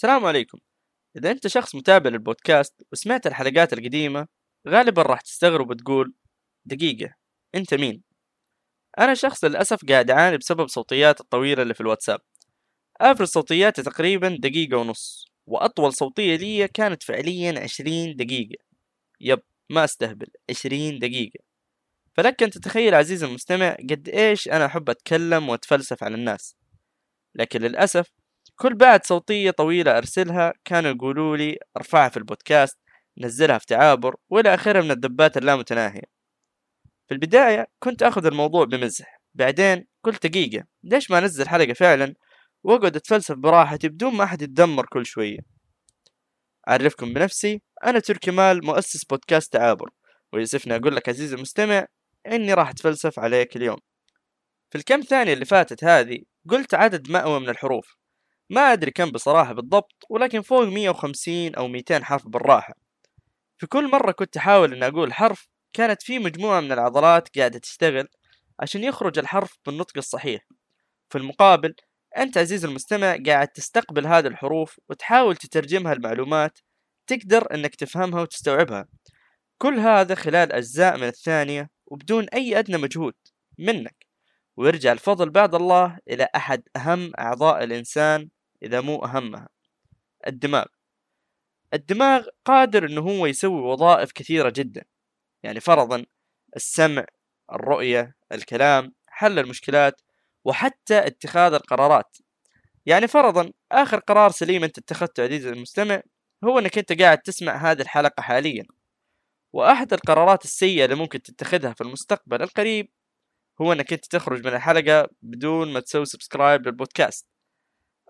السلام عليكم. إذا أنت شخص متابع للبودكاست وسمعت الحلقات القديمة غالبا راح تستغرب وتقول دقيقة أنت مين؟ أنا شخص للأسف قاعد أعاني بسبب صوتيات الطويلة اللي في الواتساب. أفرز صوتياتي تقريبا دقيقة ونص وأطول صوتية لي كانت فعليا عشرين دقيقة. يب ما أستهبل عشرين دقيقة. فلك أن تتخيل عزيزي المستمع قد إيش أنا أحب أتكلم وأتفلسف على الناس. لكن للأسف كل بعد صوتية طويلة أرسلها كانوا يقولوا لي أرفعها في البودكاست نزلها في تعابر وإلى آخره من الدبات اللامتناهية. في البداية كنت أخذ الموضوع بمزح بعدين قلت دقيقة ليش ما أنزل حلقة فعلا؟ وأقعد أتفلسف براحتي بدون ما أحد يتدمر كل شوية. أعرفكم بنفسي أنا تركي مال مؤسس بودكاست تعابر ويسفني أقول لك عزيزي المستمع إني راح أتفلسف عليك اليوم. في الكم ثانية اللي فاتت هذه قلت عدد مأوى من الحروف. ما أدري كم بصراحة بالضبط ولكن فوق 150 أو 200 حرف بالراحة. في كل مرة كنت أحاول أن أقول حرف كانت في مجموعة من العضلات قاعدة تشتغل عشان يخرج الحرف بالنطق الصحيح. في المقابل أنت عزيزي المستمع قاعد تستقبل هذه الحروف وتحاول تترجمها لمعلومات تقدر أنك تفهمها وتستوعبها. كل هذا خلال أجزاء من الثانية وبدون أي أدنى مجهود منك. ويرجع الفضل بعد الله إلى أحد أهم أعضاء الإنسان إذا مو أهمها الدماغ. الدماغ قادر أنه هو يسوي وظائف كثيرة جدا. يعني فرضا السمع الرؤية الكلام حل المشكلات وحتى اتخاذ القرارات. يعني فرضا آخر قرار سليم أنت اتخذته عزيزي المستمع هو أنك أنت قاعد تسمع هذه الحلقة حاليا. وأحد القرارات السيئة اللي ممكن تتخذها في المستقبل القريب هو أنك أنت تخرج من الحلقة بدون ما تسوي subscribe للبودكاست.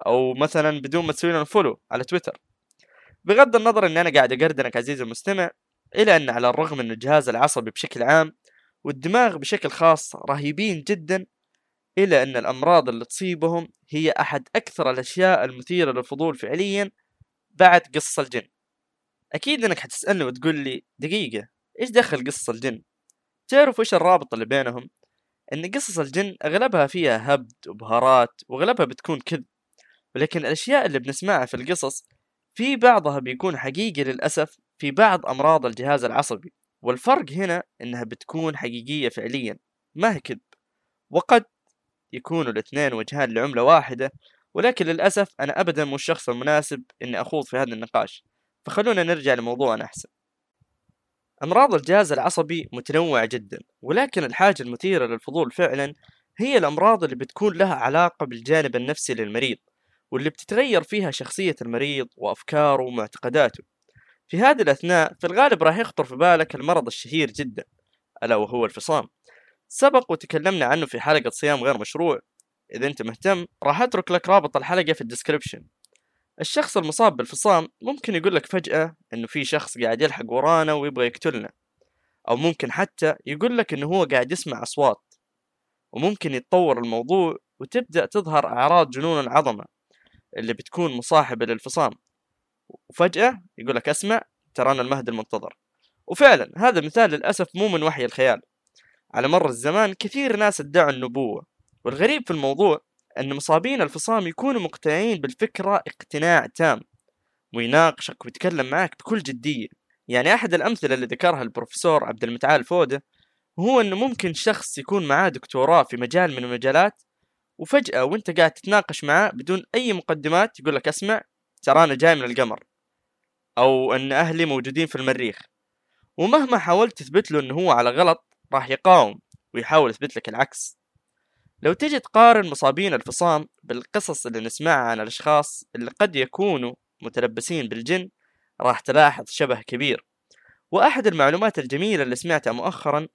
أو مثلا بدون ما تسوي لنا follow على تويتر بغض النظر أني أنا قاعد أقردنك عزيزي المستمع إلا أن على الرغم أن الجهاز العصبي بشكل عام والدماغ بشكل خاص رهيبين جدا إلا أن الأمراض اللي تصيبهم هي أحد أكثر الأشياء المثيرة للفضول فعليا بعد قصص الجن أكيد أنك حتسألني وتقول لي دقيقة إيش دخل قصص الجن؟ تعرف إيش الرابط اللي بينهم؟ أن قصص الجن أغلبها فيها هبد وبهارات وأغلبها بتكون كذب ولكن الأشياء اللي بنسمعها في القصص في بعضها بيكون حقيقي للأسف في بعض أمراض الجهاز العصبي والفرق هنا إنها بتكون حقيقية فعليا ما هي كذب. وقد يكونوا الاثنين وجهان لعملة واحدة ولكن للأسف أنا أبدا مو الشخص المناسب إني أخوض في هذا النقاش. فخلونا نرجع لموضوعنا أحسن. أمراض الجهاز العصبي متنوعة جدا ولكن الحاجة المثيرة للفضول فعلا هي الأمراض اللي بتكون لها علاقة بالجانب النفسي للمريض. واللي بتتغير فيها شخصية المريض وأفكاره ومعتقداته. في هذه الأثناء في الغالب راح يخطر في بالك المرض الشهير جدا ألا وهو الفصام. سبق وتكلمنا عنه في حلقة صيام غير مشروع. إذا أنت مهتم راح أترك لك رابط الحلقة في الديسكريبشن. الشخص المصاب بالفصام ممكن يقول لك فجأة إنه في شخص قاعد يلحق ورانا ويبغى يقتلنا. أو ممكن حتى يقول لك إنه هو قاعد يسمع أصوات. وممكن يتطور الموضوع وتبدأ تظهر أعراض جنون العظمة اللي بتكون مصاحبة للفصام. وفجأة يقول لك أسمع ترانا المهد المنتظر. وفعلا هذا مثال للأسف مو من وحي الخيال. على مر الزمان كثير ناس ادعوا النبوة. والغريب في الموضوع أن مصابين الفصام يكونوا مقتنعين بالفكرة اقتناع تام. ويناقشك ويتكلم معك بكل جدية. يعني أحد الأمثلة اللي ذكرها البروفيسور عبد المتعال فودة هو أنه ممكن شخص يكون معاه دكتوراه في مجال من المجالات وفجأة وانت قاعد تتناقش معاه بدون أي مقدمات يقول لك اسمع ترى أنا جاي من القمر أو أن أهلي موجودين في المريخ. ومهما حاولت تثبت له أنه هو على غلط راح يقاوم ويحاول يثبت لك العكس. لو تجي تقارن مصابين الفصام بالقصص اللي نسمعها عن الأشخاص اللي قد يكونوا متلبسين بالجن راح تلاحظ شبه كبير. وأحد المعلومات الجميلة اللي سمعتها مؤخرا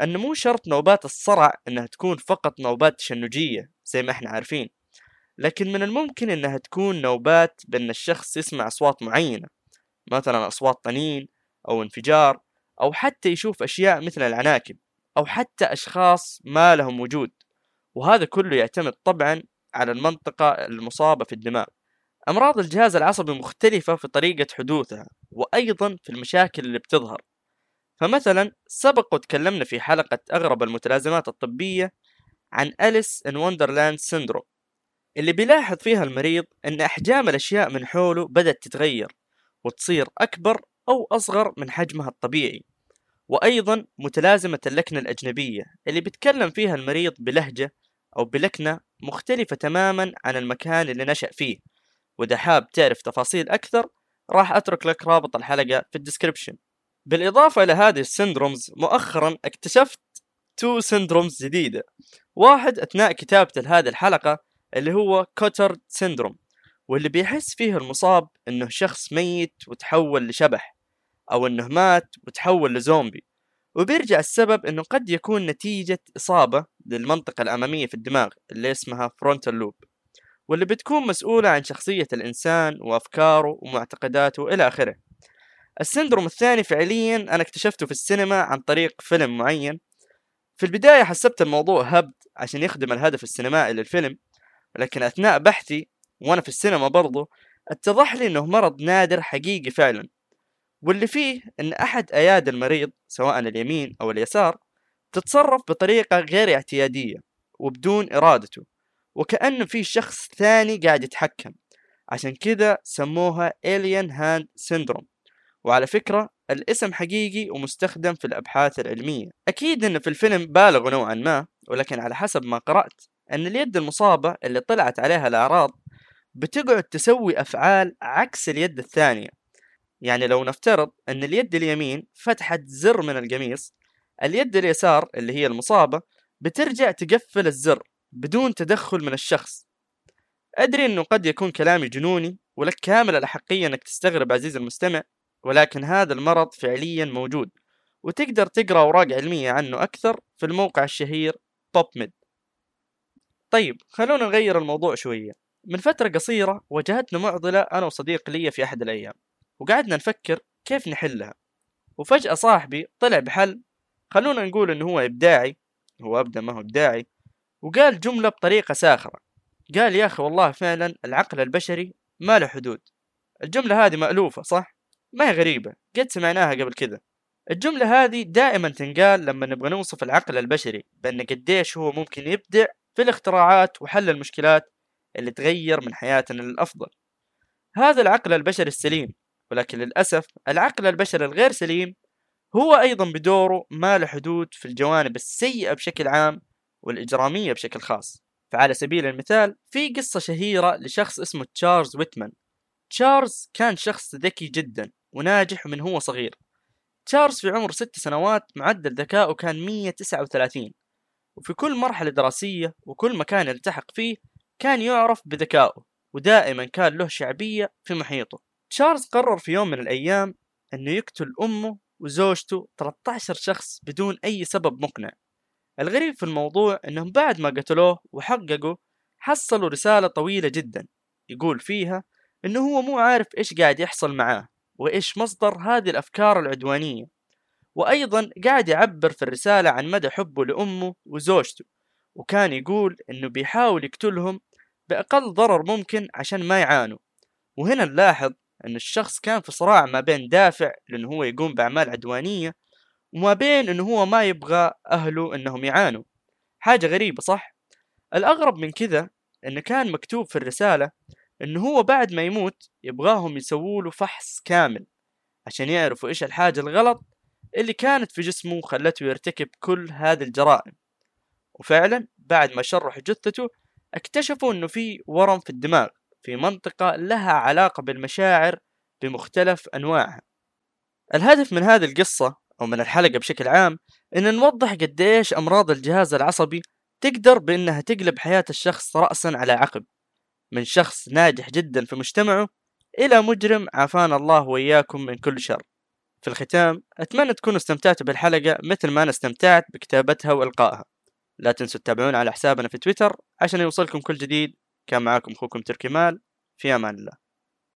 أن مو شرط نوبات الصرع أنها تكون فقط نوبات تشنجية. زي ما إحنا عارفين. لكن من الممكن أنها تكون نوبات بأن الشخص يسمع أصوات معينة مثلا أصوات طنين أو انفجار أو حتى يشوف أشياء مثل العناكب أو حتى أشخاص ما لهم وجود. وهذا كله يعتمد طبعا على المنطقة المصابة في الدماغ. أمراض الجهاز العصبي مختلفة في طريقة حدوثها وأيضا في المشاكل اللي بتظهر. فمثلا سبق وتكلمنا في حلقة أغرب المتلازمات الطبية عن Alice in Wonderland syndrome اللي بيلاحظ فيها المريض أن أحجام الأشياء من حوله بدأت تتغير وتصير أكبر أو أصغر من حجمها الطبيعي. وأيضا متلازمة اللكنة الأجنبية اللي بيتكلم فيها المريض بلهجة أو بلكنة مختلفة تماما عن المكان اللي نشأ فيه. وإذا حاب تعرف تفاصيل أكثر راح أترك لك رابط الحلقة في ال description. بالإضافة إلى هذه ال syndromes مؤخرا اكتشفت two syndromes جديدة. واحد أثناء كتابة هذه الحلقة اللي هو Cotard syndrome واللي بيحس فيه المصاب إنه شخص ميت وتحول لشبح أو إنه مات وتحول لزومبي. وبيرجع السبب إنه قد يكون نتيجة إصابة للمنطقة الأمامية في الدماغ اللي اسمها frontal lobe واللي بتكون مسؤولة عن شخصية الإنسان وأفكاره ومعتقداته إلى آخره. السندروم الثاني فعليا أنا اكتشفته في السينما عن طريق فيلم معين في البداية حسبت الموضوع هبد عشان يخدم الهدف السينمائي للفيلم لكن أثناء بحثي وأنا في السينما برضو اتضح لي أنه مرض نادر حقيقي فعلا. واللي فيه أن أحد أيادي المريض سواء اليمين أو اليسار تتصرف بطريقة غير اعتيادية وبدون إرادته وكأنه في شخص ثاني قاعد يتحكم. عشان كذا سموها Alien Hand Syndrome. وعلى فكرة الاسم حقيقي ومستخدم في الأبحاث العلمية. أكيد أنه في الفيلم بالغوا نوعا ما ولكن على حسب ما قرأت أن اليد المصابة اللي طلعت عليها الأعراض بتقعد تسوي أفعال عكس اليد الثانية. يعني لو نفترض أن اليد اليمين فتحت زر من القميص اليد اليسار اللي هي المصابة بترجع تقفل الزر بدون تدخل من الشخص. أدري أنه قد يكون كلامي جنوني ولك كامل الأحقية أنك تستغرب عزيزي المستمع ولكن هذا المرض فعليا موجود. وتقدر تقرأ أوراق علمية عنه أكثر في الموقع الشهير توب ميد طيب خلونا نغير الموضوع شوية. من فترة قصيرة واجهتنا معضلة أنا وصديق لي في أحد الأيام وقعدنا نفكر كيف نحلها. وفجأة صاحبي طلع بحل خلونا نقول إنه هو إبداعي هو أبدا ما هو إبداعي وقال جملة بطريقة ساخرة. قال يا أخي والله فعلا العقل البشري ما له حدود. الجملة هذه مألوفة صح؟ ما هي غريبة قد سمعناها قبل كذا. الجملة هذه دائما تنقال لما نبغى نوصف العقل البشري بأن قديش هو ممكن يبدع في الاختراعات وحل المشكلات اللي تغير من حياتنا للأفضل. هذا العقل البشري السليم ولكن للأسف العقل البشري الغير سليم هو أيضا بدوره ما له حدود في الجوانب السيئة بشكل عام والإجرامية بشكل خاص. فعلى سبيل المثال في قصة شهيرة لشخص اسمه تشارلز ويتمان. تشارلز كان شخص ذكي جدا. وناجح من هو صغير. تشارلز في عمر ست سنوات معدل ذكائه كان 139 وفي كل مرحلة دراسية وكل مكان يلتحق فيه كان يعرف بذكائه ودائما كان له شعبية في محيطه. تشارلز قرر في يوم من الأيام أنه يقتل أمه وزوجته 13 شخص بدون أي سبب مقنع. الغريب في الموضوع أنهم بعد ما قتلوه وحققوا حصلوا رسالة طويلة جدا. يقول فيها أنه هو مو عارف إيش قاعد يحصل معاه. وإيش مصدر هذه الأفكار العدوانية. وأيضا قاعد يعبر في الرسالة عن مدى حبه لأمه وزوجته وكان يقول إنه بيحاول يقتلهم بأقل ضرر ممكن عشان ما يعانوا. وهنا نلاحظ أن الشخص كان في صراع ما بين دافع لأنه هو يقوم بأعمال عدوانية وما بين أنه هو ما يبغى أهله أنهم يعانوا. حاجة غريبة صح؟ الأغرب من كذا أنه كان مكتوب في الرسالة أنه هو بعد ما يموت يبغاهم يسووا له فحص كامل عشان يعرفوا إيش الحاجة الغلط اللي كانت في جسمه خلته يرتكب كل هذه الجرائم. وفعلا بعد ما شرحوا جثته اكتشفوا إنه في ورم في الدماغ في منطقة لها علاقة بالمشاعر بمختلف أنواعها. الهدف من هذه القصة أو من الحلقة بشكل عام إن نوضح قديش أمراض الجهاز العصبي تقدر بإنها تقلب حياة الشخص رأسا على عقب. من شخص ناجح جدا في مجتمعه إلى مجرم عافانا الله وإياكم من كل شر. في الختام أتمنى تكونوا استمتعتوا بالحلقة مثل ما أنا استمتعت بكتابتها وإلقائها. لا تنسوا تتابعونا على حسابنا في تويتر عشان يوصلكم كل جديد. كان معاكم أخوكم تركي مال. في أمان الله.